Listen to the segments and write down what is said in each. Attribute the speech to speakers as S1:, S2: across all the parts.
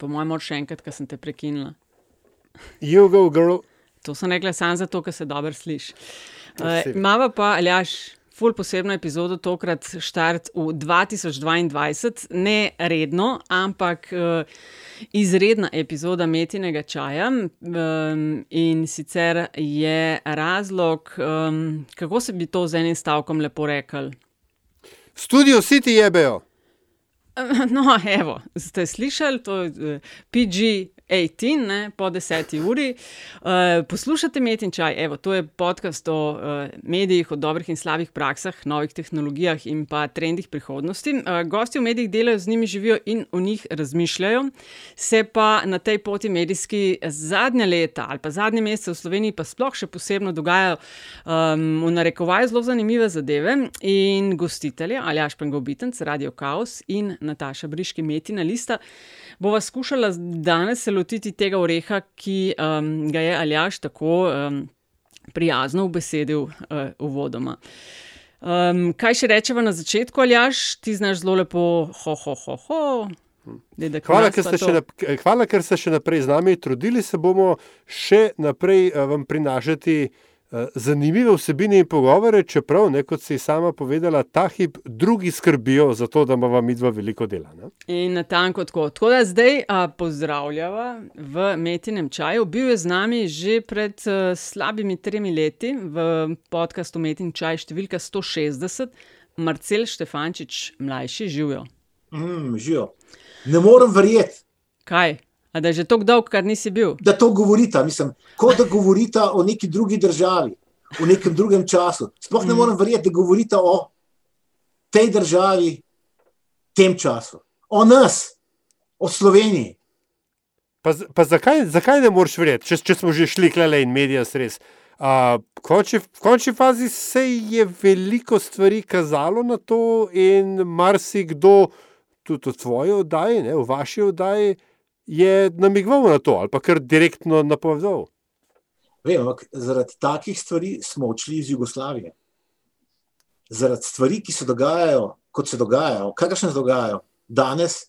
S1: Po mojem, moraš še enkrat, ker sem te prekinila.
S2: You go, girl.
S1: To sem rekla samo zato, ker se dobro sliši.
S2: Ja,
S1: Uh, Mava pa, Aljaš, ful posebno epizodo, tokrat štart v 2022, ne redno, ampak uh, izredna epizoda metinega čaja. Um, in sicer je razlog, um, kako se bi to z enim stavkom lepo rekel.
S2: Studio City jebejo.
S1: No, evo, ste slišali, to je eh, PG-18, ne, po 10 uri. Uh, poslušate Met in Čaj, evo, to je podcast o uh, medijih, o dobrih in slabih praksah, novih tehnologijah in pa trendih prihodnosti. Uh, gosti v medijih delajo z njimi, živijo in o njih razmišljajo. Se pa na tej poti medijski zadnja leta ali pa zadnje mesece v Sloveniji pa sploh še posebno dogajajo um, v narekovaju zelo zanimive zadeve in gostitelje, Aljaš Pengobitenc, Radio Chaos in Nataša Briški, Metina Lista, bova skušala danes se lotiti tega oreha, ki um, ga je Aljaš tako um, prijazno ubesedil uh, uvodoma. Um, kaj še rečeva na začetku, Aljaš, ti znaš zelo lepo, ho, ho, ho, ho. Dedek
S2: Hvala, ker ste, še nap hvala, ker ste še naprej z nami. Trudili se bomo še naprej eh, vam prinašati eh, zanimive vsebine in pogovore, čeprav, ne, kot si sama povedala, ta hip drugi skrbijo za to, da ima vam midva veliko dela. Ne?
S1: In na tanko tako. Tako da zdaj a, pozdravljava v Metinem čaju. Bil je z nami že pred a, slabimi tremi leti v podkastu Metin čaj številka 160, Marcel Štefančič, mlajši, živijo.
S3: Mm, živijo. Ne morem verjeti,
S1: Kaj? A da je že tako dolg, kar nisi bil?
S3: da to govorita. Mislim, kot da govorita o neki drugi državi, v nekem drugem času. Sploh ne morem verjeti, da govorita o tej državi, tem času, o nas, o Sloveniji.
S2: Pa, pa zakaj, zakaj ne moreš verjeti, če, če smo že šli klele in medije res? Uh, v, končni, v končni fazi se je veliko stvari kazalo na to, in marsikdo, tudi v tvoji oddaji, ne, v vaši oddaji, je namigoval na to ali pa kar direktno napovedal.
S3: Vem, ampak zaradi takih stvari smo odšli iz Jugoslavije. Zaradi stvari, ki se dogajajo, kot se dogajajo, kakršne se dogajajo danes,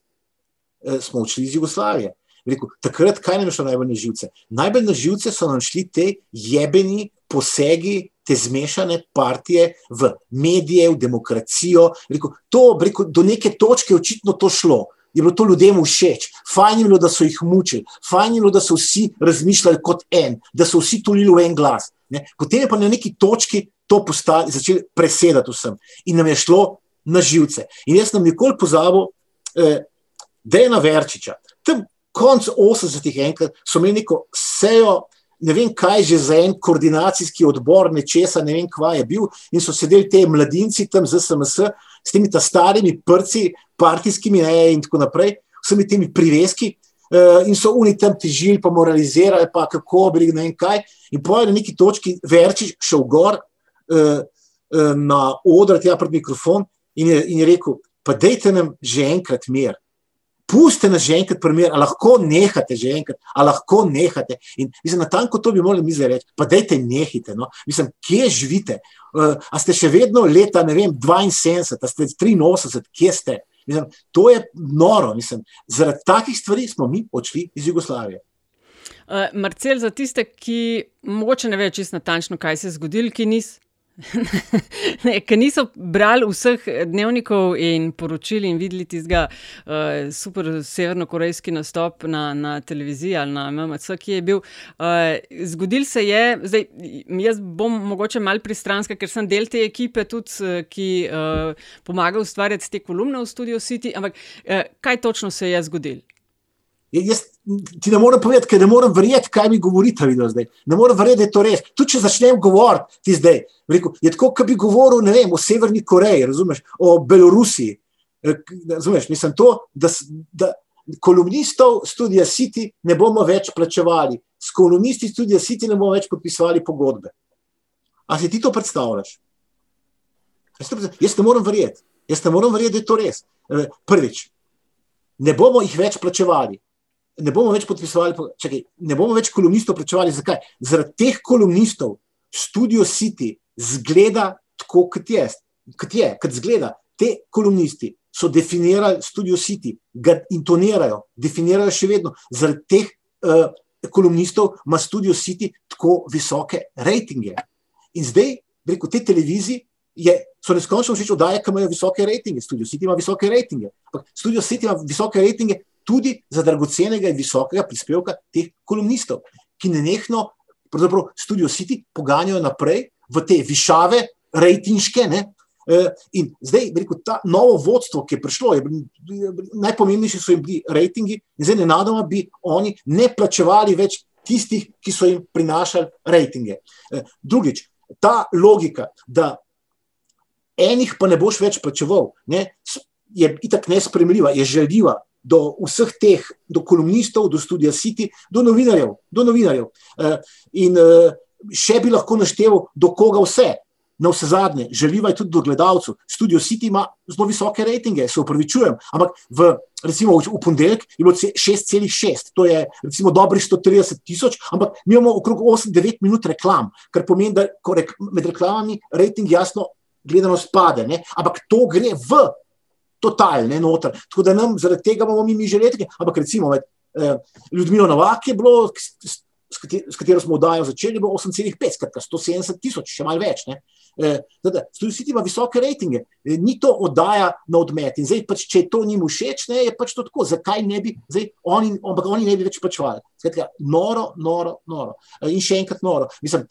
S3: eh, smo odšli iz Jugoslavije. Rekel, takrat, kaj nam je šlo najbolj na živce? Najbolj na živce so nam šli te jebeni posegi, te zmešane partije v medije, v demokracijo. Rekel, to, rekel, do neke točke je očitno to šlo. Je bilo to ljudem všeč, fajn je bilo, da so jih mučili, fajn je bilo, da so vsi razmišljali kot en, da so vsi tulili v en glas. Ne? Potem je pa na neki točki to postali, začeli presedati vsem in nam je šlo na živce. In jaz sem nikoli pozabil, eh, Dejna Verčiča. Tam konc 80-ih enkrat so imeli neko sejo, ne vem kaj že za en koordinacijski odbor, nečesa, ne vem kva je bil, in so sedeli te mladinci tam z SMS, s temi ta starimi prci, partijskimi ne, in tako naprej, vsemi temi priveski. Uh, in so oni tam težili, pa moralizirali, pa kako bili, ne vem kaj. In po eni neki točki Verčič šel gor uh, uh, na oder, tja pred mikrofon in je, in je rekel: Pa dejte nam že enkrat mir. Pustite nas že enkrat primer, a lahko nehate že enkrat, a lahko nehate. In mislim, na tanko to bi morali mi zdaj reči, pa dajte nehite. No? Mislim, kje živite? Uh, a ste še vedno leta, ne vem, 72, a ste 83, kje ste? Mislim, to je noro. Mislim, zaradi takih stvari smo mi odšli iz Jugoslavije.
S1: Uh, Marcel, za tiste, ki mogoče ne vejo čisto natančno, kaj se je zgodilo, ki niso. ne, ki niso brali vseh dnevnikov in poročil in videli tistega uh, super severnokorejski nastop na, na televiziji ali na MMC, ki je bil. Uh, zgodil se je, zdaj jaz bom mogoče mal pristranska, ker sem del te ekipe, tudi uh, ki uh, pomaga ustvarjati te kolumne v Studio City, ampak uh, kaj točno se je zgodilo?
S3: Jaz ti ne morem povedati, ker ne morem verjeti, kaj mi govorite. Zdaj. Ne morem verjeti, da je to res. Tudi če začnem govoriti ti zdaj, rekel, je tako, kot bi govoril vem, o Severni Koreji, razumeš, o Belorusiji. Razumeš, mislim to, da, da kolumnistov Studia City ne bomo več plačevali, s kolumnisti Studia City ne bomo več podpisovali pogodbe. A si ti to predstavljaš? Jaz ne morem verjeti. Jaz ne morem verjeti, da je to res. Prvič, ne bomo jih več plačevali ne bomo več podpisovali, čakaj, ne bomo več kolumnistov plačevali. Zakaj? Zaradi teh kolumnistov Studio City zgleda tako, kot je. Kot je, kot zgleda. Te kolumnisti so definirali Studio City, ga intonirajo, definirajo še vedno. Zaradi teh uh, kolumnistov ima Studio City tako visoke rejtinge. In zdaj, preko te televizije, je, so neskončno všeč oddaje, ki imajo visoke rejtinge. Studio City ima visoke rejtinge. Studio City ima visoke rejtinge tudi za dragocenega in visokega prispevka teh kolumnistov, ki ne nehno, pravzaprav Studio City poganjajo naprej v te višave, rejtinške. Ne? E, in zdaj, rekel, ta novo vodstvo, ki je prišlo, je, najpomembnejši so jim bili rejtingi, in zdaj nenadoma bi oni ne plačevali več tistih, ki so jim prinašali rejtinge. E, drugič, ta logika, da enih pa ne boš več plačeval, ne, je itak nespremljiva, je žaljiva do vseh teh, do kolumnistov, do Studia City, do novinarjev. Do novinarjev. Eh, in eh, še bi lahko našteval, do koga vse. Na vse zadnje, želiva je tudi do gledalcev. Studio City ima zelo visoke rejtinge, se upravičujem, ampak v, recimo, v ponedeljek je bilo 6,6, to je recimo dobrih 130 tisoč, ampak mi imamo okrog 8-9 minut reklam, kar pomeni, da med reklamami rejting jasno gledano spade, ne? ampak to gre v totalne noter. Tako da nam zaradi tega bomo mi, mi že letki. Ampak recimo med eh, Ljudmilo Novak je bilo, s katero smo oddajo začeli, bilo 8,5, skratka 170 tisoč, še malo več. Ne? Studio City ima visoke rejtinge, eh, ni to oddaja na odmet. In zdaj, pač, če to njim všeč, ne, je pač to tako. Zakaj ne bi, zdaj, oni, ampak oni ne bi več plačevali. Skratka, noro, noro, noro. Eh, in še enkrat noro. Mislim,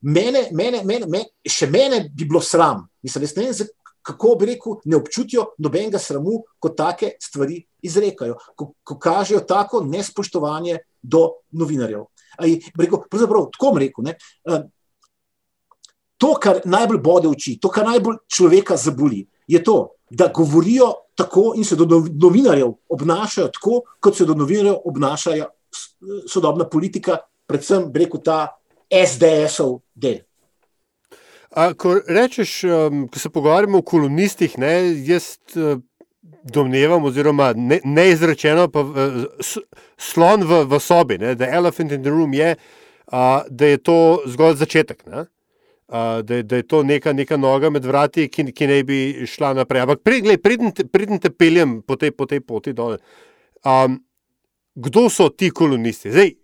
S3: mene, mene, mene, mene, še mene bi bilo sram. Mislim, ne vem, kako bi rekel, ne občutijo nobenega sramu, ko take stvari izrekajo, ko, ko kažejo tako nespoštovanje do novinarjev. Rekel, pravzaprav, tako bom rekel. Ne, to, kar najbolj bode oči, to, kar najbolj človeka zaboli, je to, da govorijo tako in se do novinarjev obnašajo tako, kot se do novinarjev obnašajo sodobna politika, predvsem rekel ta SDS-ov del.
S2: A, ko rečeš, um, ko se pogovarjamo o kolumnistih, ne, jaz uh, domnevam, oziroma ne, neizrečeno, pa uh, slon v, v sobi, ne, the elephant in the room je, uh, da je to zgolj začetek. Ne, uh, da, da je to neka, neka noga med vrati, ki, ki ne bi šla naprej. Ampak pridem te, te peljem po tej, po tej poti dol. Um, kdo so ti kolumnisti? Zdaj,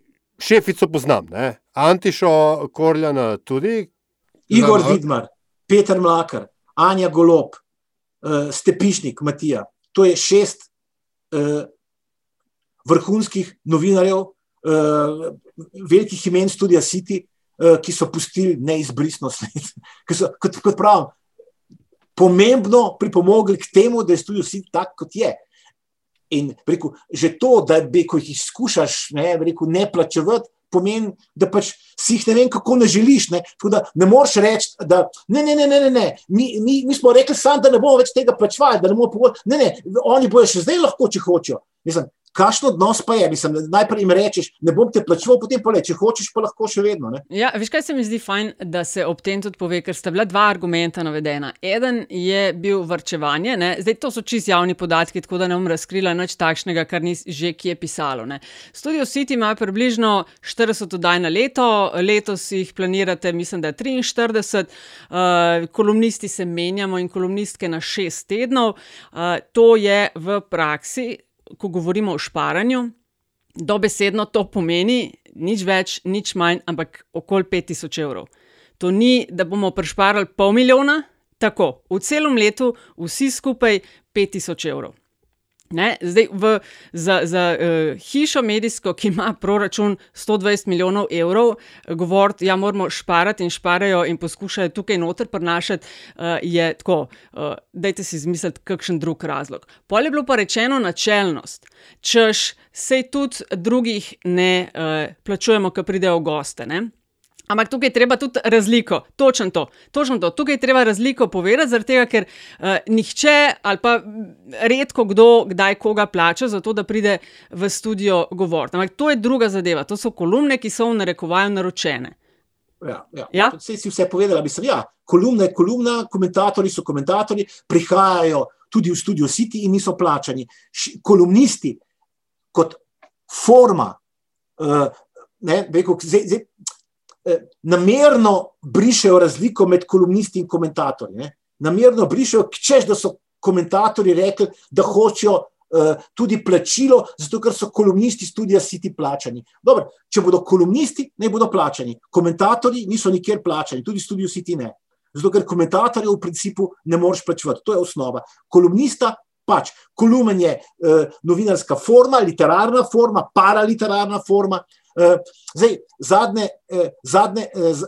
S2: šefico poznam, ne? Antišo Korljana tudi,
S3: Igor Vidmar, Peter Mlakar, Anja Golop, uh, Stepišnik, Matija. To je šest uh, vrhunskih novinarjev, uh, velikih imen Studia City, uh, ki so pustili neizbrisno sled. so, kot, kot pravim, pomembno pripomogli k temu, da je Studio City tak, kot je. In rekel, že to, da bi, ko jih izkušaš, ne, rekel, ne plačevati, pomeni, da pač si jih ne vem, kako ne želiš. Ne, ne moreš reči, da ne, ne, ne, ne, ne, ne. Mi, mi, mi smo rekli, sam, da ne bomo več tega plačevali, da ne bomo pogoditi. Ne, ne, oni bojo še zdaj lahko, če hočejo. Mislim, Kakšno odnos pa je? Mislim, najprej jim rečeš, ne bom te plačeval, potem pa le, če hočeš, pa lahko še vedno. Ne?
S1: Ja, veš, kaj se mi zdi fajn, da se ob tem tudi pove, ker sta bila dva argumenta navedena. Eden je bil vrčevanje, ne? zdaj to so čist javni podatki, tako da ne bom razkrila nič takšnega, kar ni že kje pisalo. Ne? Studio City ima približno 40 oddaj na leto, letos jih planirate, mislim, da je 43, uh, kolumnisti se menjamo in kolumnistke na 6 tednov. Uh, to je v praksi ko govorimo o šparanju, dobesedno to pomeni nič več, nič manj, ampak okoli 5000 evrov. To ni, da bomo prišparali pol milijona, tako v celem letu, vsi skupaj 5000 evrov. Ne, zdaj, v, za, za uh, hišo medijsko, ki ima proračun 120 milijonov evrov, govoriti, da ja, moramo šparati in šparajo in poskušajo tukaj noter prenašati, uh, je tako, uh, dajte si izmisliti kakšen drug razlog. Pol je bilo pa rečeno načelnost, češ sej tudi drugih ne uh, plačujemo, ki pridejo v goste. Ne? Ampak tukaj je treba tudi razliko, točno to, točno to. Tukaj je treba razliko povedati, zaradi tega, ker uh, nihče ali pa redko kdo kdaj koga plača za to, da pride v studio govoriti. Ampak to je druga zadeva, to so kolumne, ki so v narekovaju naročene.
S3: Ja, ja. ja? Vse si vse povedala, mislim, ja, kolumna je kolumna, komentatorji so komentatorji, prihajajo tudi v studio City in niso plačani. Kolumnisti kot forma, uh, ne, rekel, zdaj, zdaj, namerno brišejo razliko med kolumnisti in komentatorji. Ne? Namerno brišejo, češ, da so komentatorji rekli, da hočejo uh, tudi plačilo, zato ker so kolumnisti studija City plačani. Dobro, če bodo kolumnisti, ne bodo plačani. Komentatorji niso nikjer plačani, tudi studio City ne. Zato ker komentatorjev v principu ne moreš plačevati. To je osnova. Kolumnista pač. Kolumen je uh, novinarska forma, literarna forma, paraliterarna forma. Uh, zdaj, zadnje, uh, zadnje, z,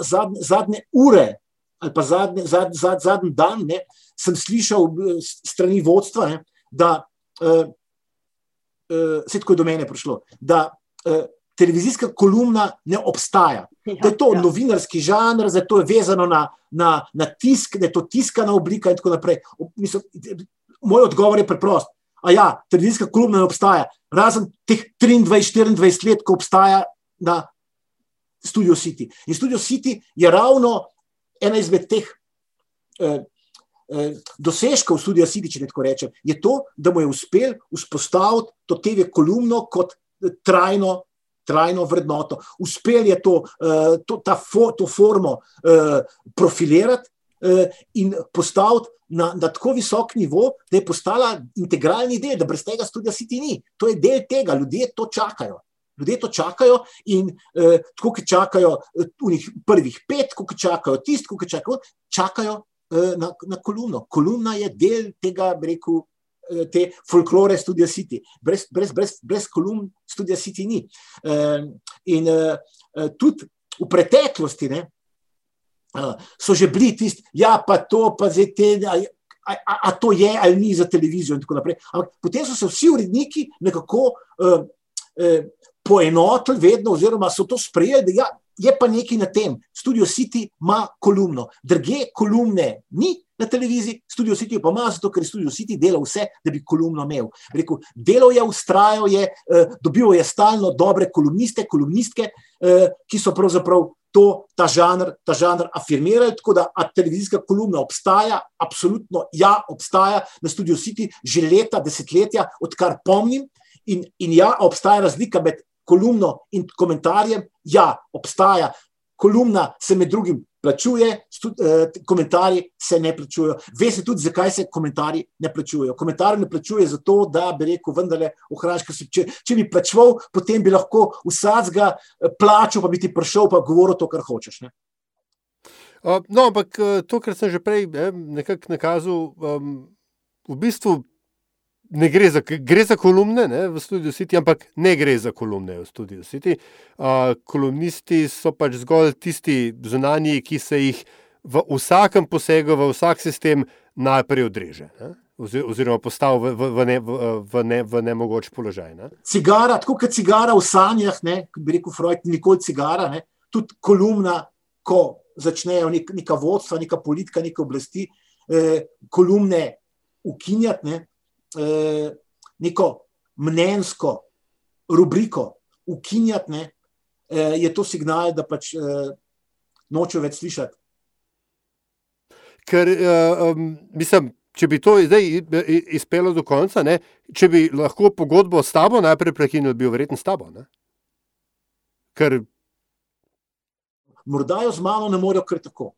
S3: zadnje, zadnje ure ali pa zadnje, zad, zad, zadnji dan ne, sem slišal strani vodstva, ne, da se tako je do mene prišlo, da televizijska kolumna ne obstaja. Ja, da je to ja. novinarski žanr, da je to vezano na, na, na tisk, da je to tiskana oblika in tako naprej. Mislim, moj odgovor je preprost. A ja, televizijska kolumna ne obstaja, razen teh 23-24 let, ko obstaja na Studio City. In Studio City je ravno ena izmed teh eh, eh, dosežkov Studia City, če tako rečem, je to, da mu je uspel vzpostaviti to TV kolumno kot trajno, trajno vrednoto. Uspel je to, eh, to, ta fo, to formo eh, profilirati eh, in postaviti na, na tako visok nivo, da je postala integralni del, da brez tega študija siti ni. To je del tega, ljudje to čakajo. Ljudje to čakajo in eh, tako, ki čakajo v eh, prvih pet, ko čakajo tisti, ki čakajo, čakajo eh, na, na kolumno. Kolumna je del tega, rekel, eh, te folklore študija siti. Brez, brez, brez, brez kolumn študija siti ni. Eh, in eh, tudi v preteklosti, ne, so že bili tisti, ja, pa to, pa zdaj te. A, a, a to je ali ni za televizijo, in tako naprej. Ampak potem so se vsi uredniki nekako uh, uh, poenotili, vedno, oziroma so to sprejeli, da ja, je pa nekaj na tem. Studio City ima kolumno, druge kolumne ni na televiziji, Studio City pa ima, zato ker je Studio City delal vse, da bi kolumno imel. Rekel, delal je, ustrajal je, uh, dobil je stalno dobre kolumniste, kolumnistke, uh, ki so pravzaprav to, ta žanr, ta žanr afirmirali. Tako da televizijska kolumna obstaja, absolutno ja, obstaja na Studio City že leta, desetletja, odkar pomnim. In, in ja, obstaja razlika med kolumno in komentarjem. Ja, obstaja. Kolumna se med drugim plačuje, eh, komentarji se ne plačujejo. Ve se tudi, zakaj se komentarji ne plačujejo. Komentarji ne plačujejo zato, da bi rekel, vendarle, ohraniš, če, če bi plačval, potem bi lahko vsakega eh, plačal, pa bi ti prišel in govoril to, kar hočeš. Ne?
S2: No, ampak eh, to, kar sem že prej nekako nakazal, um, v bistvu ne gre za, gre za kolumne ne, v Studiu City, ampak ne gre za kolumne v Studiu City. Uh, kolumnisti so pač zgolj tisti zunanji, ki se jih v vsakem posegu, v vsak sistem najprej odreže. Ne. Oziroma, postal v, v, v, ne, v, v, ne, v nemogoč položaj. Ne?
S3: Cigara, tako kot cigara v sanjah, ne, kot bi rekel Freud, nikoli cigara, ne, tudi kolumna, ko začnejo nek, neka vodstva, neka politika, neke oblasti, eh, kolumne ukinjati, eh, neko mnenjsko rubriko ukinjati, ne, eh, je to signal, da pač eh, nočejo več slišati.
S2: Ker, uh, um, mislim, če bi to zdaj izpeljal do konca, ne, če bi lahko pogodbo s tabo najprej prekinil, bi verjetno s tabo. Ne? Ker.
S3: Morda jo z mano ne morejo kar tako.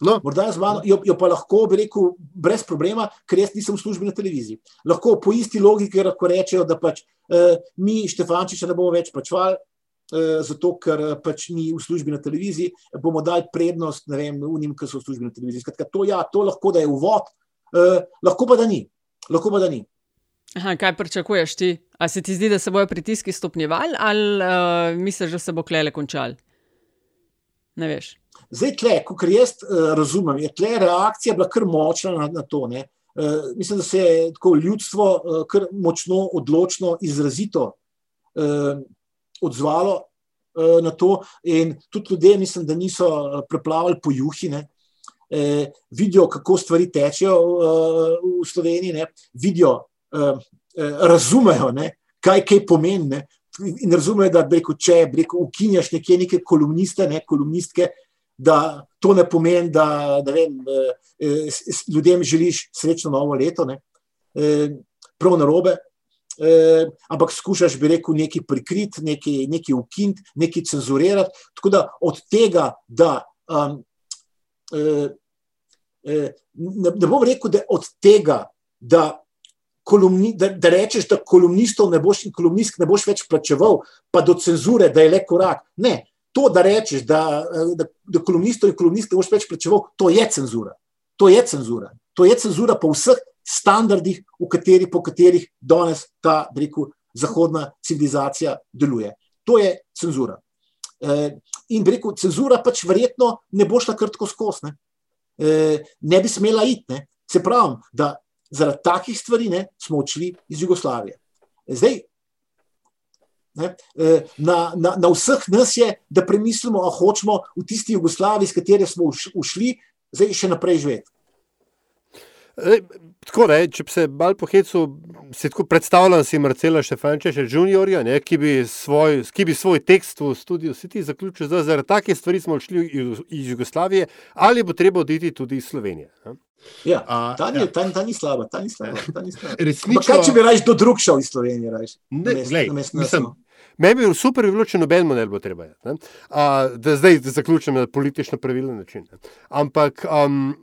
S3: No. Morda z mano, jo, jo pa lahko bi rekel brez problema, ker jaz nisem v službi na televiziji. Lahko po isti logiki lahko rečejo, da pač eh, mi Štefančiča ne bomo več plačvali, eh, zato ker eh, pač ni v službi na televiziji, bomo dali prednost, ne vem, unim, ki so v službi na televiziji. Skratka, to, ja, to lahko da je uvod, eh, lahko pa da ni. Pa da ni.
S1: Aha, kaj pričakuješ ti? A se ti zdi, da se bodo pritiski stopnjevali, ali uh, misliš, da se bo klele končal? Ne veš.
S3: Zdaj, tle, kot jaz uh, razumem, je tle reakcija bila kar močna na, na to. Uh, mislim, da se je ljudstvo uh, kar močno, odločno, izrazito uh, odzvalo uh, na to. In tudi ljudje, mislim, da niso preplavili po juhine. Uh, vidijo, kako stvari tečejo uh, v Sloveniji, ne? vidijo, uh, razumejo, ne? kaj kaj pomeni. Ne? In razumejo, da rekel, če rekel, ukinjaš nekje neke kolumniste, ne, kolumnistke, da to ne pomeni, da, da vem, eh, ljudem želiš srečno novo leto, eh, prav na robe. Eh, ampak skušaš, bi rekel, nekaj prikriti, nekaj, ukiniti, nekaj cenzurirati. Tako da od tega, da um, eh, ne, ne bom rekel, da od tega, da, kolumni, da, da rečeš, da kolumnistov ne boš in kolumnistk ne boš več plačeval, pa do cenzure, da je le korak. Ne, to, da rečeš, da, da, da kolumnistov in kolumnistk ne boš več plačeval, to je cenzura. To je cenzura. To je cenzura po vseh standardih, kateri, po katerih danes ta rekel, zahodna civilizacija deluje. To je cenzura. In rekel, cenzura pač verjetno ne bo šla kar tako skozi. Ne? ne bi smela iti. Ne? Se pravi, da zaradi takih stvari ne, smo odšli iz Jugoslavije. Zdaj, ne, na, na, na vseh nas je, da premislimo, ali hočemo v tisti Jugoslaviji, iz katere smo ušli, zdaj še naprej živeti.
S2: Tako, ne, če bi se bolj pohecil, si tako predstavljam si Marcela Štefančeša juniorja, ne, ki, bi svoj, ki bi svoj tekst v studiu City zaključil, da zaradi takih stvari smo odšli iz Jugoslavije, ali bo treba oditi tudi iz Slovenije. Ne?
S3: Ja, ta, ni, ja. Ta, ta ni slaba, ta ni slaba. Ta ni slaba. Resnično, kaj, če bi raje do drug šel iz Slovenije? Rajš,
S2: ne, glej, mislim, Meni bi bilo super, bi bilo, če noben model bo treba. A, da zdaj da zaključim na politično pravilen način. Ne. Ampak um,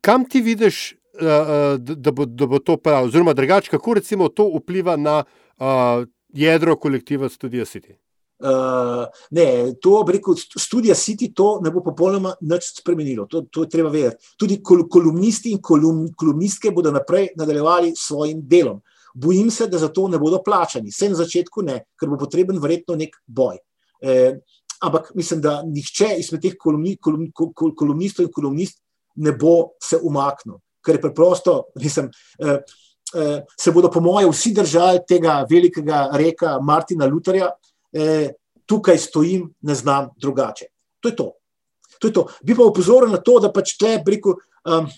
S2: kam ti vidiš, uh, uh, da, bo, da bo to prav? Oziroma, drugače, kako recimo to vpliva na uh, jedro kolektiva Studio City?
S3: Uh, ne, to rekel, študija City to ne bo popolnoma nič spremenilo. To, to je treba vedeti. Tudi kol, kolumnisti in kolum, kolumnistke bodo naprej nadaljevali s svojim delom. Bojim se, da za to ne bodo plačani. Vse na začetku ne, ker bo potreben verjetno nek boj. Eh, ampak mislim, da nihče izmed teh kolumni, kolum, kol, kolumnistov in kolumnist ne bo se umaknil. Ker je preprosto, mislim, eh, eh, se bodo, po mojem, vsi držali tega velikega reka Martina Lutarja eh, tukaj stojim, ne znam drugače. To je to. to, je to. Bi pa upozoril na to, da pač te briko. Um,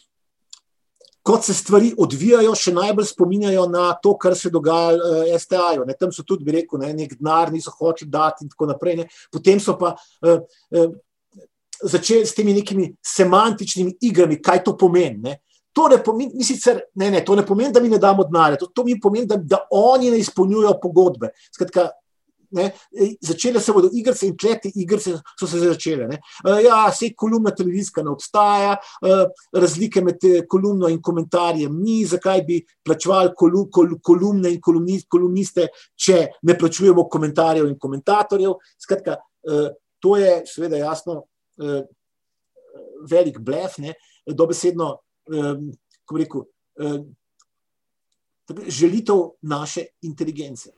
S3: Kot se stvari odvijajo, še najbolj spominjajo na to, kar se dogaja v uh, eh, STA-ju. Tam so tudi, bi rekel, ne, nek denar niso hoteli dati, in tako naprej. Ne. Potem so pa uh, uh, začeli s temi nekimi semantičnimi igrami, kaj to pomeni. Ne. To ne pomeni, sicer, ne, ne, to ne pomeni, da mi ne damo denarja, to, to mi pomeni, da, da oni ne izpolnjujejo pogodbe. Skratka, Ne, začele se bodo igrice in kleti igrice so se začele. Ne. Ja, vse kolumna televizijska ne obstaja, razlike med eh, kolumno in komentarjem ni, zakaj bi plačevali kolumne in kolumniste, če ne plačujemo komentarjev in komentatorjev. Skratka, eh, to je seveda jasno eh, velik blef, ne, dobesedno, kako rekel, želitev naše inteligence.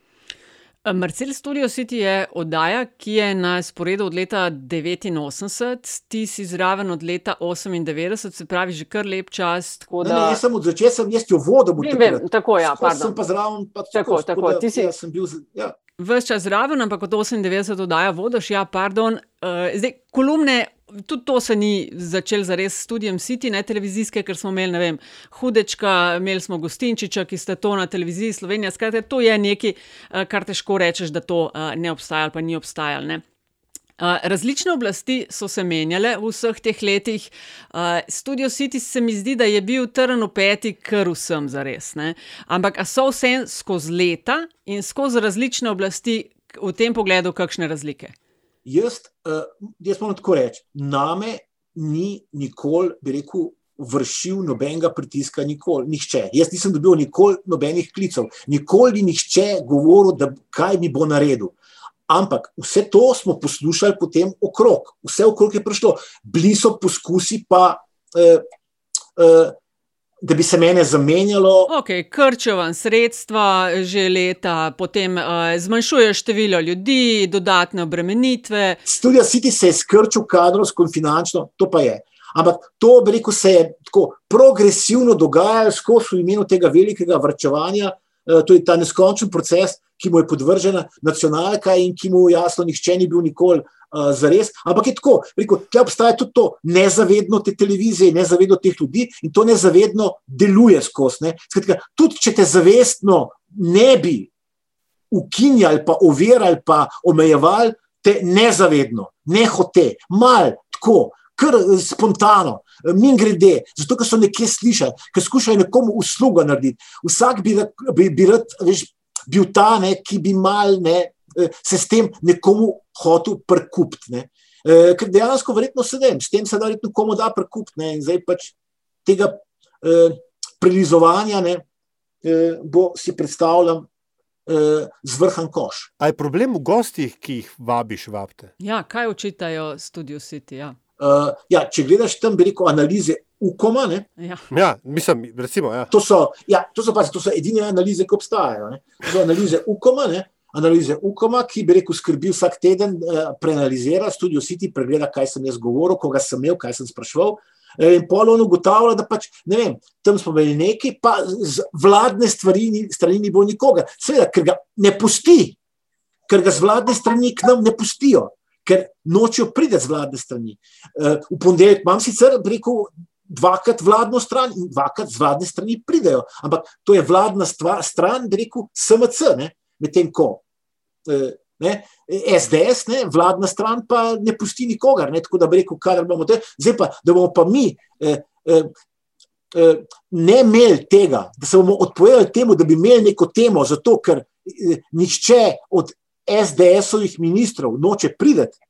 S1: Marcel Studio City je oddaja, ki je na sporedu od leta 89, ti si zraven od leta 98, se pravi, že kar lep čas. Da...
S3: Ne, ne, jaz sem od začetka, sem jaz jo vodil.
S1: Vem, vem, tako ja,
S3: pa sem pa zraven. Pa
S1: tako, tako, tako, ti si.
S3: Ja, sem bil. Ja.
S1: Ves čas zraven, ampak od 98 oddaja vodiš, ja, pardon. Uh, zdaj, kolumne tudi to se ni začelo za res s študijem City, ne televizijske, ker smo imeli, ne vem, hudečka, imeli smo gostinčiča, ki ste to na televiziji Slovenija. Skratka, to je nekaj, eh, kar težko rečeš, da to eh, ne obstaja ali pa ni obstajalo. Uh, različne oblasti so se menjale v vseh teh letih. Uh, Studio City se mi zdi, da je bil trn v peti, kar vsem za res. Ampak so vse skozi leta in skozi različne oblasti v tem pogledu, kakšne razlike?
S3: Jaz, uh, jaz moram tako reči, name ni nikoli, bi rekel, vršil nobenega pritiska, nikoli, nihče. Jaz nisem dobil nikoli nobenih klicev, nikoli ni nihče govoril, da kaj mi bo naredil. Ampak vse to smo poslušali potem okrog, vse okrog je prišlo. Bili so poskusi, pa uh, uh, da bi se mene zamenjalo.
S1: Okay, Krčijo vam sredstva že leta, potem uh, zmanjšuje število ljudi, dodatne obremenitve.
S3: Studio City se je skrčil kadrovsko in finančno, to pa je. Ampak to, bi rekel, se je tako progresivno dogajalo skozi v imenu tega velikega vrčevanja. Uh, to je ta neskončen proces, ki mu je podvržena nacionalka in ki mu jasno nihče ni bil nikoli uh, za res. Ampak je tako, da obstaja tudi to nezavedno te televizije, nezavedno teh ljudi in to nezavedno deluje skozi. Skratka, tudi če te zavestno ne bi ukinjali, pa ovirali, pa omejevali, te nezavedno, ne hote, mal, tako. Ker spontano, min grede, zato ker so nekje slišali, ker skušajo nekomu uslugo narediti. Vsak bi, bi, bi rad veš, bil ta, ne, ki bi mal ne, Eh, se s tem nekomu hotel prekupiti. Ne. E, ker dejansko verjetno sedem, s tem se da verjetno komu da prekupiti. In zdaj pač tega e, prilizovanja ne, e, bo si predstavljam. Zvrhan koš.
S2: A je problem v gostih, ki jih vabiš, vabite?
S1: Ja, kaj očitajo Studio City? Ja.
S3: Uh, ja, če gledaš tam, bi rekel, analize UKOM-a.
S1: Ja.
S2: ja, mislim, recimo. Ja.
S3: To, so, ja, to, so, pazi, to so edine analize, ki obstajajo. Ne. To so analize UKOM-a, analize UKOM-a, ki bi rekel, skrbi vsak teden, uh, preanalizira, Studio City pregleda, kaj sem jaz govoril, koga sem imel, kaj sem sprašval. In polovno ugotavlja, da pač, ne vem, tam smo imeli nekaj, pa z vladne stvari, strani ni bilo nikoga. Seveda, ker ga ne pusti, ker ga z vladne strani k nam ne pustijo, ker nočejo priti z vladne strani. V ponedeljek imam sicer rekel. Dvakrat vladno stran in dvakrat z vladne strani pridejo. Ampak to je vladna stvar, stran, bi rekel, SMC, medtem ko Ne? SDS, ne? vladna stran, pa ne pusti nikogar. Ne? Tako da bi rekel, kar bomo te, zdaj pa, da bomo pa mi eh, eh, eh, ne imeli tega, da se bomo odpovedali temu, da bi imeli neko temo, zato ker eh, nišče od SDS-ovih ministrov noče prideti.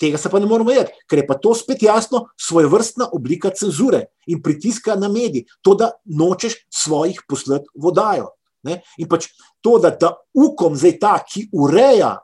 S3: Tega se pa ne moramo jedeti, ker je pa to spet jasno, svoje vrstna oblika cenzure in pritiska na medije, to, da nočeš svojih poslati vodajo. Ne? In pač to, da ta ukom zdaj ta, ki ureja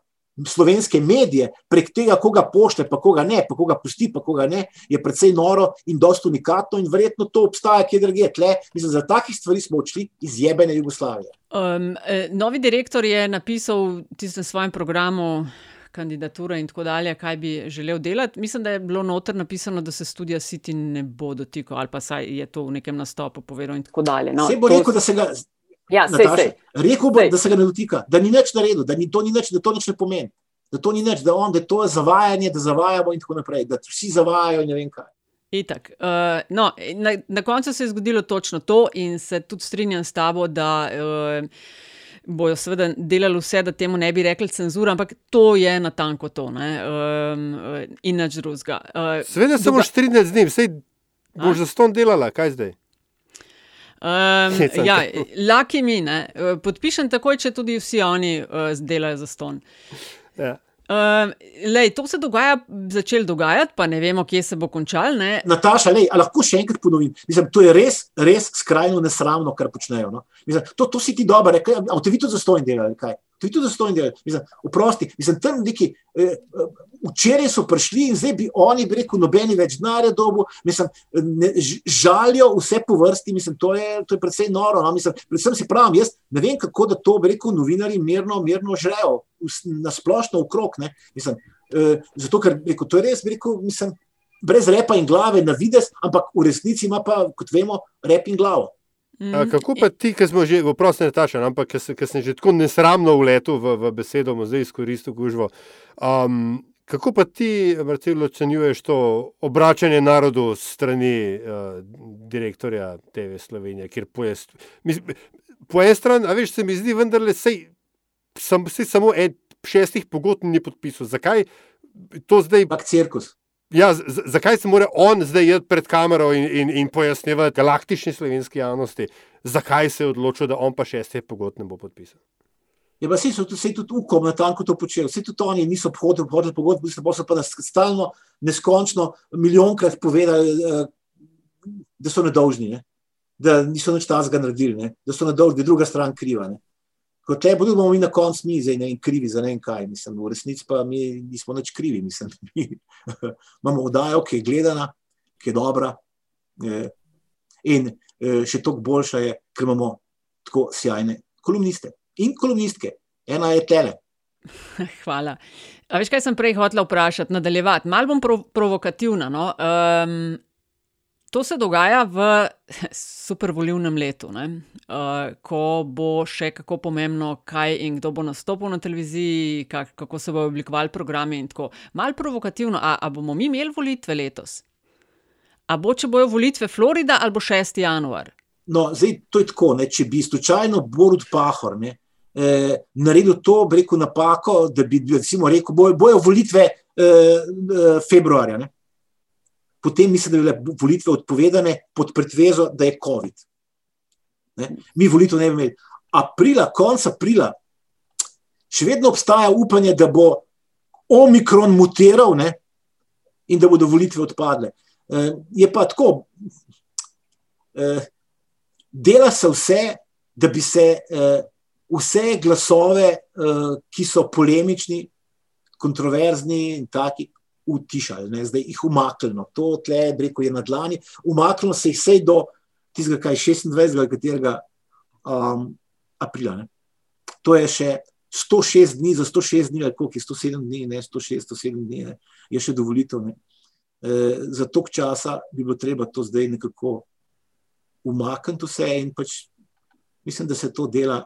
S3: slovenske medije, prek tega, koga pošle, pa koga ne, pa koga pusti, pa koga ne, je precej noro in dosto unikatno in verjetno to obstaja kje drugje. Tle, mislim, za takih stvari smo odšli iz jebene Jugoslavije.
S1: Um, novi direktor je napisal v tistem svojem programu. Kandidatura in tako dalje, kaj bi želel delati. Mislim, da je bilo noter napisano, da se študija City ne bo dotikal, ali pa saj je to v nekem nastopu povedal. In tako dalje.
S3: No, Vse bo rekel, da se ga
S1: Ja,
S3: Nataša, sej, sej. Rekel bo, da se ga ne dotika, da ni nič naredil, da, ni, to ni nič, da to nič ne pomeni, da to ni nič, da, on, da to je zavajanje, da zavajamo in tako naprej, da vsi zavajajo in ne vem kaj.
S1: Itak. Uh, no, na, na koncu se je zgodilo točno to, in se tudi strinjam s tabo, da uh, bojo seveda delali vse, da temu ne bi rekli cenzura, ampak to je na tanko to uh, in nič drugega.
S2: Uh, Sveda se boš 13 dni, vse boš za ston delala, kaj zdaj?
S1: Um, ja, laki mi, ne. podpišem takoj, če tudi vsi oni uh, delajo za ston. Ja. Um, lej, to se dogaja, začel dogajati, pa ne vemo, kje se bo končal. Ne?
S3: Nataša, lej, lahko še enkrat ponovim. Mislim, to je res, res skrajno nesramno, kar počnejo. No? Mislim, to, to si ti dobro, rekel, a ti to za ston delajo. To je tudi dostojno delo. Vprosti, mislim, tam neki. Eh, eh, včeraj so prišli in zdaj bi oni, bi rekel, nobeni več denarja dobu, mislim, ne, žalijo vse po vrsti, mislim, to je, to je predvsej noro. No? Mislim, predvsem si pravim, jaz ne vem, kako da to, bi rekel, novinari mirno, mirno žrejo, na splošno okrog. Mislim, eh, zato, ker rekel, to je res, bi rekel, mislim, brez repa in glave na vides, ampak v resnici ima pa, kot vemo, rep in glavo.
S2: Mm. A, kako pa ti, ki smo že v prostem tačem, ampak ki sem že tako nesramno vletel v, v besedo, zdaj izkoristil gužvo. Um, kako pa ti, Marcelo, ocenjuješ to obračanje narodu strani uh, direktorja TV Slovenije, kjer pojest. Po eni strani, a veš, se mi zdi, vendarle, sej, sem si samo en šestih pogodb ni podpisal. Zakaj to zdaj?
S3: Pak cirkus.
S2: Ja, zakaj se mora on zdaj jeti pred kamero in, in, in pojasnjevati galaktični slovenski javnosti, zakaj se je odločil, da on pa šeste pogod ne bo podpisal?
S3: Ja, pa se je tudi ukom na tanko to počel, vse tudi oni niso obhodili obhodili pogodbo, pa so pa nas stalno, neskončno, milijonkrat povedali, eh, da so nedolžni, ne? da niso nič tazga naredili, ne? da so nedolžni, je druga stran kriva. Ne? kot te bodo mi na koncu mi zdaj ne in krivi za ne en kaj. Mislim, v resnici pa mi nismo nič krivi. Mislim, mi imamo vdajo, ki je gledana, ki je dobra. Eh, in eh, še toliko boljša je, ker imamo tako sjajne kolumniste in kolumnistke. Ena je tele.
S1: Hvala. A veš, kaj sem prej hotel vprašati, nadaljevati? Mal bom prov provokativna. No? Um, To se dogaja v supervolivnem letu, uh, ko bo še kako pomembno, kaj in kdo bo nastopil na televiziji, kak, kako se bodo oblikovali programi. Mal provokativno, a, a bomo mi imeli volitve letos? A bo, če bojo volitve Florida ali bo 6. januar?
S3: No, zdaj to je tako. Ne, če bi slučajno Borod Pahor ne, eh, naredil to, bi rekel napako, da bi rekel, bojo, bojo volitve eh, eh, februarja. Ne potem mislim, da bi bile volitve odpovedane pod pretvezo, da je COVID. Ne? Mi volitev ne bi imeli. Aprila, konec aprila, še vedno obstaja upanje, da bo omikron mutiral ne, in da bodo volitve odpadle. Uh, je pa tako, uh, dela se vse, da bi se uh, vse glasove, uh, ki so polemični, kontroverzni in taki, utišali, ne, zdaj jih umaknilo. To tle, rekel, je na dlani, umaknilo se jih vse do tistega, kaj 26. katerega um, aprila. Ne. To je še 106 dni, za 106 dni, ali koliko je 107 dni, ne 106, 107 dni, ne, je še dovolitev. Ne. E, za tok časa bi bilo treba to zdaj nekako umakniti vse in pač mislim, da se to dela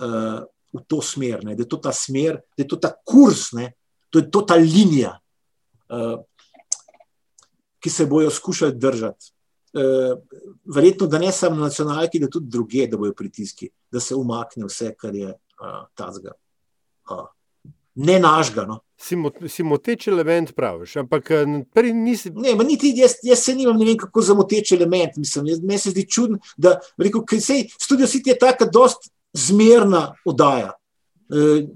S3: uh, v to smer, ne, da je to ta smer, da je to ta kurs, ne, to je to ta linija, uh, ki se bojo skušali držati. Uh, verjetno, da ne samo na nacionalki, da tudi druge, da bojo pritiski, da se umakne vse, kar je uh, tazga. Uh, ne našga. No.
S2: Si moteč element, praviš. Ampak prej nisi.
S3: Ne, niti jaz, jaz se nimam, ne vem, kako za moteč element. Meni se zdi čudno, da rekel, sej, studio City je tako, da je zmerna oddaja. E,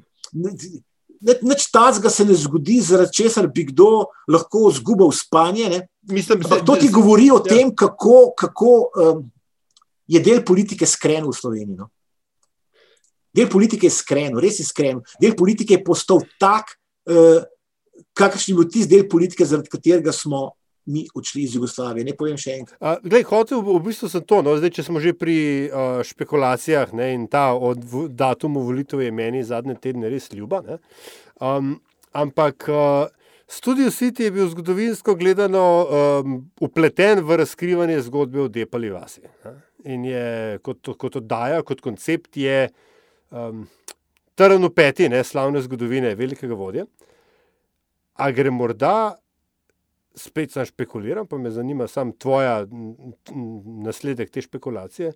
S3: Nič tazga se ne zgodi, zaradi česar bi kdo lahko izgubil spanje. Mislim, da to ti govori o ja. tem, kako, kako um, je del politike skren v Sloveniji. No? Del politike je skren, res je skren. Del politike je postal tak, uh, kakršni je bil tisti del politike, zaradi katerega smo mi odšli iz Jugoslavije. Ne povem še enkrat.
S2: Glej, hotel, v bistvu sem to. No, zdaj, če smo že pri uh, špekulacijah ne, in ta od datumu volitev je meni zadnje tedne res ljuba. Um, ampak uh, Studio City je bil zgodovinsko gledano um, upleten v razkrivanje zgodbe o Depali vasi. Ne. In je kot, kot oddaja, kot koncept, je um, trn v peti, ne slavne zgodovine, velikega vodja. A gre morda spet sam špekuliram, pa me zanima sam tvoja nasledek te špekulacije.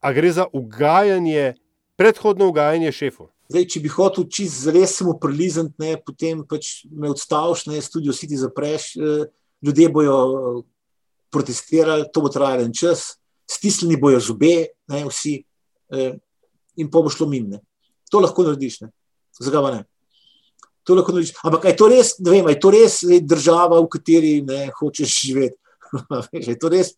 S2: A gre za ugajanje, predhodno ugajanje šefu?
S3: Zdaj, če bi hotel čist res samo prilizant, ne, potem pač me odstaviš, ne, studio si ti zapreš, eh, ljudje bojo protestirali, to bo trajalo en čas, stisnili bojo zobe, ne, vsi, eh, in pa bo šlo mimo. To lahko narediš, ne. Zakaj ne? To lahko narediš. Ampak je to res, ne vem, je to res država, v kateri ne hočeš živeti? je to res?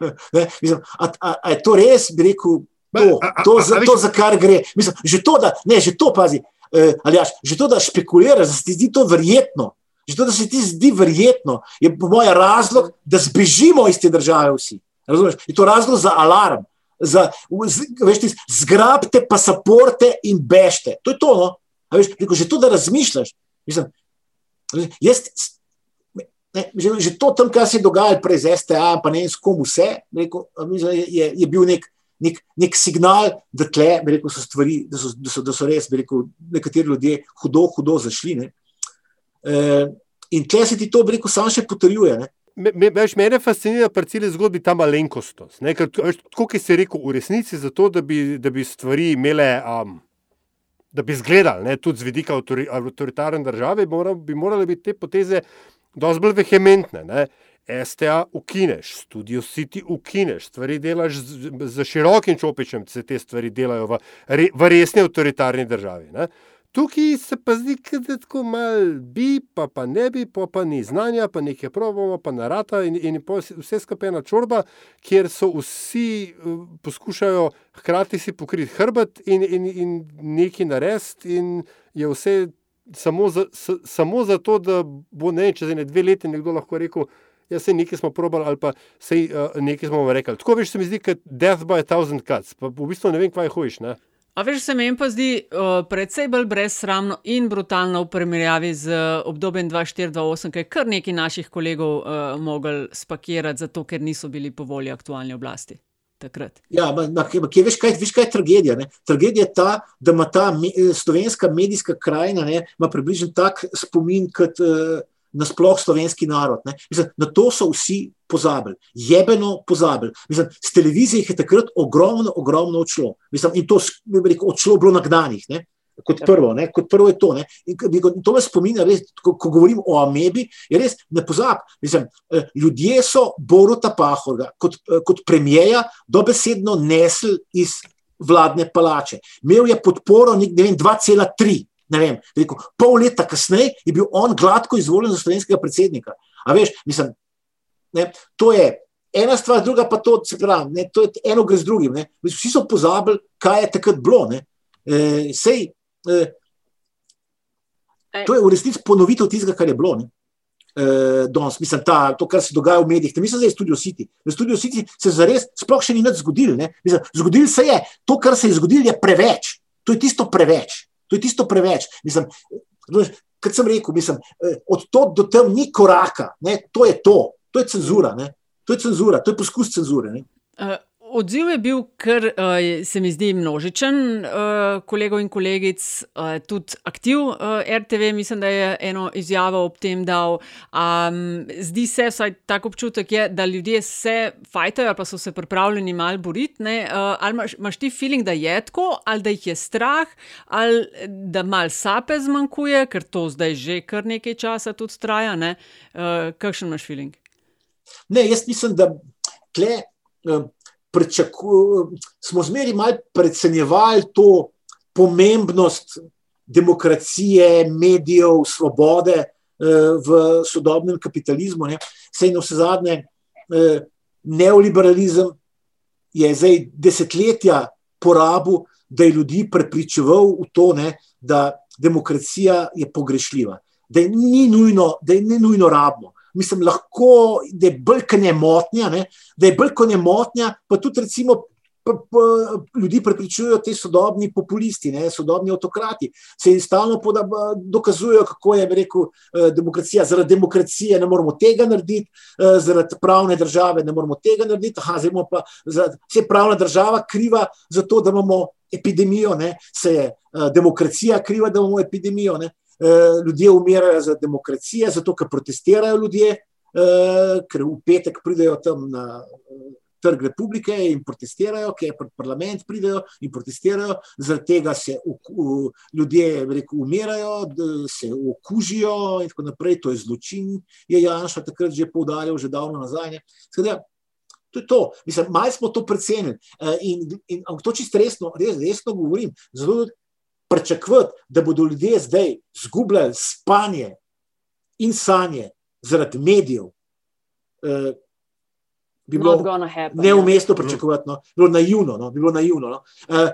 S3: Ne, mislim, a, a, a je to res, bi rekel, to, to, za, to za kar gre. Mislim, že to, da, ne, že to pazi, eh, ali jaš, že to, da špekuliraš, da se ti zdi to verjetno, že to, da se ti zdi verjetno, je po mojem razlog, da zbežimo iz te države vsi. Razumeš? Je to razlog za alarm. Za, veš, zgrabite pasaporte in bežte. To je to. No? Veš, rekel, že to, da razmišljaš. Mislim, jaz, ne, že, že to, tam, kar se je dogajalo prej z STA, pa ne s kom vse, rekel, mislim, je, je bil nek, nek, nek signal, da, tle, rekel, so stvari, da, so, da, so, da so res rekel, nekateri ljudje hudo, hudo zašli. E, in tle se ti to rekel, samo še potrjuje. Ne.
S2: Me, me, mene fascinira pri celi zgodbi ta malenkost. Tako, ki se je rekel, v resnici zato, da bi, da bi stvari imele. Um, da bi izgledali, ne, tudi z vidika avtoritarne države, mora, bi morale biti te poteze precej bolj vehementne. Ne. STA ukineš, studio City ukineš, stvari delaš z, z širokim čopičem, se te stvari delajo v, re, v resni avtoritarni državi. Ne. Tukaj se pa zdi, da je tako malo bi, pa, pa ne bi, pa, pa ni znanja, pa nekaj probamo, pa narata in, in vse skupaj ena čorba, kjer so vsi poskušajo hkrati si pokriti hrbet in, in, in nekaj narediti, in je vse samo, za, s, samo zato, da bo ne čez ene dve leti nekdo lahko rekel. Ja, se nekaj smo probali, ali pa se uh, nekaj smo rekli. Tako veš, se mi zdi, kot death by a thousand cuts. Pa v bistvu ne vem, kaj hojiš.
S1: A veš, se meni pa zdi uh, precej bolj brezsramno in brutalno v primerjavi z obdobjem 2428, ki je kar nekaj naših kolegov uh, mogli spakirati, zato ker niso bili po volji aktualne oblasti. Takrat.
S3: Ja, kje veš, kaj, veš, kaj je tragedija? Ne? Tragedija je ta, da ima ta me, slovenska medijska krajina približno tak spomin kot. Uh, nasploh slovenski narod. Mislim, na to so vsi pozabili, jebeno pozabili. Mislim, z televizije jih je takrat ogromno, ogromno odšlo. Mislim, in to je odšlo bilo na gnanih. Ne? Kot prvo, ne, kot prvo je to. Ne. In to me spominja, res, ko, ko govorim o amebi, je res ne pozab. Mislim, eh, ljudje so Boruta Pahorga kot, eh, kot premijeja dobesedno nesli iz vladne palače. Imel je podporo 2,3 ne vem, rekel, pol leta kasneje je bil on gladko izvoljen za slovenskega predsednika. A veš, mislim, ne, to je ena stvar, druga pa to, se pravi, ne, to je eno gre z drugim. Ne. Vsi so pozabili, kaj je takrat bilo. E, sej, e, to je v resnici ponovitev tistega, kar je bilo. Ne. Uh, danes, mislim, ta, to, kar se dogaja v medijih, mislim, da je Studio City. V Studio City se zares sploh še ni nič zgodilo. Zgodilo se je, to, kar se je zgodilo, je preveč. To je tisto preveč. To je tisto preveč. Mislim, kot sem rekel, mislim, eh, od tod do tam ni koraka, ne? to je to, to je cenzura, ne? to je cenzura, to je poskus cenzure.
S1: Uh, Odziv je bil, kar uh, se mi zdi množičen, uh, kolegov in kolegic, uh, tudi aktiv uh, RTV, mislim, da je eno izjavo ob tem dal. Um, zdi se, vsaj tako občutek je, da ljudje se fajtajo, pa so se pripravljeni malo boriti. Uh, ali imaš, imaš ti feeling, da je tako, ali da jih je strah, ali da mal sape zmanjkuje, ker to zdaj že kar nekaj časa tudi traja. Uh, kakšen imaš feeling?
S3: Ne, jaz mislim, da tle. Uh, smo zmeri malo predcenjevali to pomembnost demokracije, medijev, svobode eh, v sodobnem kapitalizmu. Sej na vse zadnje, eh, neoliberalizem je zdaj desetletja porabil, da je ljudi prepričeval v to, ne, da demokracija je pogrešljiva, da je ni nujno, da je ne nujno rabno mislim, lahko, da je bolj kot ne motnja, ne? da je bolj kot ne motnja, pa tudi recimo. Pa, pa, ljudi prepričujejo ti sodobni populisti, ne, sodobni avtokrati. Se jim stalno dokazujejo, kako je rekel, eh, demokracija. Zaradi demokracije ne moramo tega narediti, eh, zaradi pravne države ne moramo tega narediti. Aha, zdaj pa se pravna država kriva za to, da imamo epidemijo, ne, se je eh, demokracija kriva, da imamo epidemijo. Ne. Eh, ljudje umirajo za demokracijo, zato ker protestirajo ljudje, eh, ker v petek pridejo tam na eh, trg republike in protestirajo, ker je pred parlament pridejo in protestirajo, zaradi tega se u, u, ljudje rekel, umirajo, se okužijo in tako naprej. To je zločin, je Janša takrat že poudarjal, že davno nazaj. Skratka, To je to. Mislim, malo smo to precenili. In, in, in to čisto resno, res, resno govorim. Zato pričakovati, da bodo ljudje zdaj izgubljali spanje in sanje zaradi medijev, eh, bi bilo neumestno pričakovati, no? bilo naivno. No? Bi bilo naivno no? eh,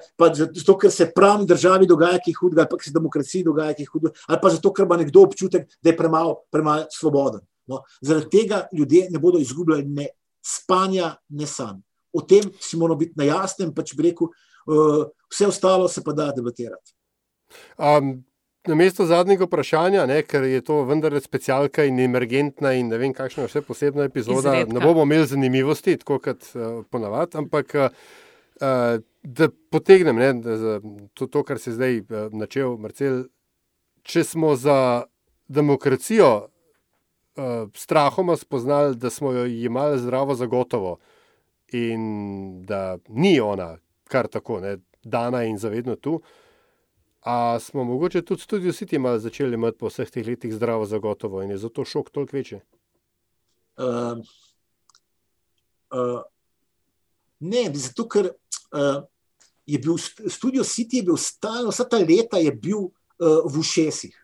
S3: zato, ker se pravni državi dogaja, ki je hudo, ali pa se demokraciji dogaja, ki je hudo, ali pa zato, ker ima nekdo občutek, da je premalo premal svoboden. No? Zaradi tega ljudje ne bodo izgubljali ne spanja, ne sanj. O tem si moramo biti na jasnem, pač bi rekel, uh, vse ostalo se pa da debatirati.
S2: Um, na mesto zadnjega vprašanja, ne, ker je to vendarle specialka in emergentna, in ne vem, kakšna je še posebna epizoda, Izredka. ne bomo imeli zanimivosti, tako kot uh, ponavadi, ampak uh, da potegnem ne, da to, to, kar se je zdaj uh, načel, Marcel. Če smo za demokracijo uh, strahoma spoznali, da smo jo imeli zdravo za gotovo in da ni ona kar tako, ne, dana in zavedno tu. Uh, A smo mogoče tudi studio City malo začeli imeti po vseh teh letih zdravo zagotovo in je zato šok toliko večji? Uh,
S3: uh, ne, zato ker uh, je bil studio City je bil stalno, vsa ta leta je bil uh, v ušesih.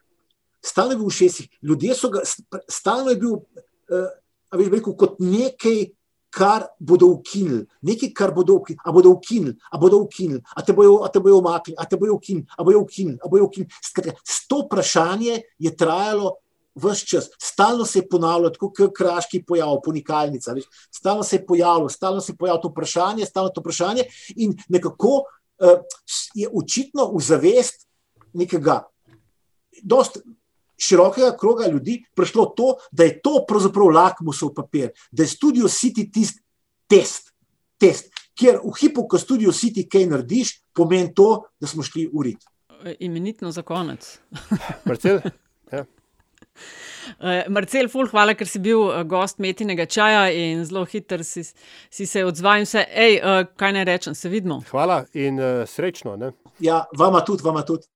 S3: Stalno je bil v ušesih. Ljudje so ga, stalno je bil, uh, a veš, rekel, kot nekaj, kar bodo ukinili, nekaj, kar bodo ukinili, a bodo ukinili, a bodo ukinili, a te bojo umaknili, a te bojo ukinili, a bojo ukinili, a bojo ukinili. Skratka, to vprašanje je trajalo vse čas, stalno se je ponavljalo, tako kot kraški pojav, ponikalnica. Stalno se je pojavilo, stalno se je pojavilo to vprašanje, stalno to vprašanje, in nekako uh, je očitno v zavest nekega. Dost, širokega kroga ljudi prišlo to, da je to pravzaprav lakmusov papir, da je Studio City tisti test, test, kjer v hipu, ko Studio City kaj narediš, pomeni to, da smo šli urit.
S1: Imenitno za konec.
S2: Marcel? Ja.
S1: Uh, Marcel, ful, hvala, ker si bil uh, gost metinega čaja in zelo hiter si, si se odzval. Ej, uh, kaj naj rečem, se vidimo.
S2: Hvala in uh, srečno. Ne?
S3: Ja, vama tudi, vama tudi.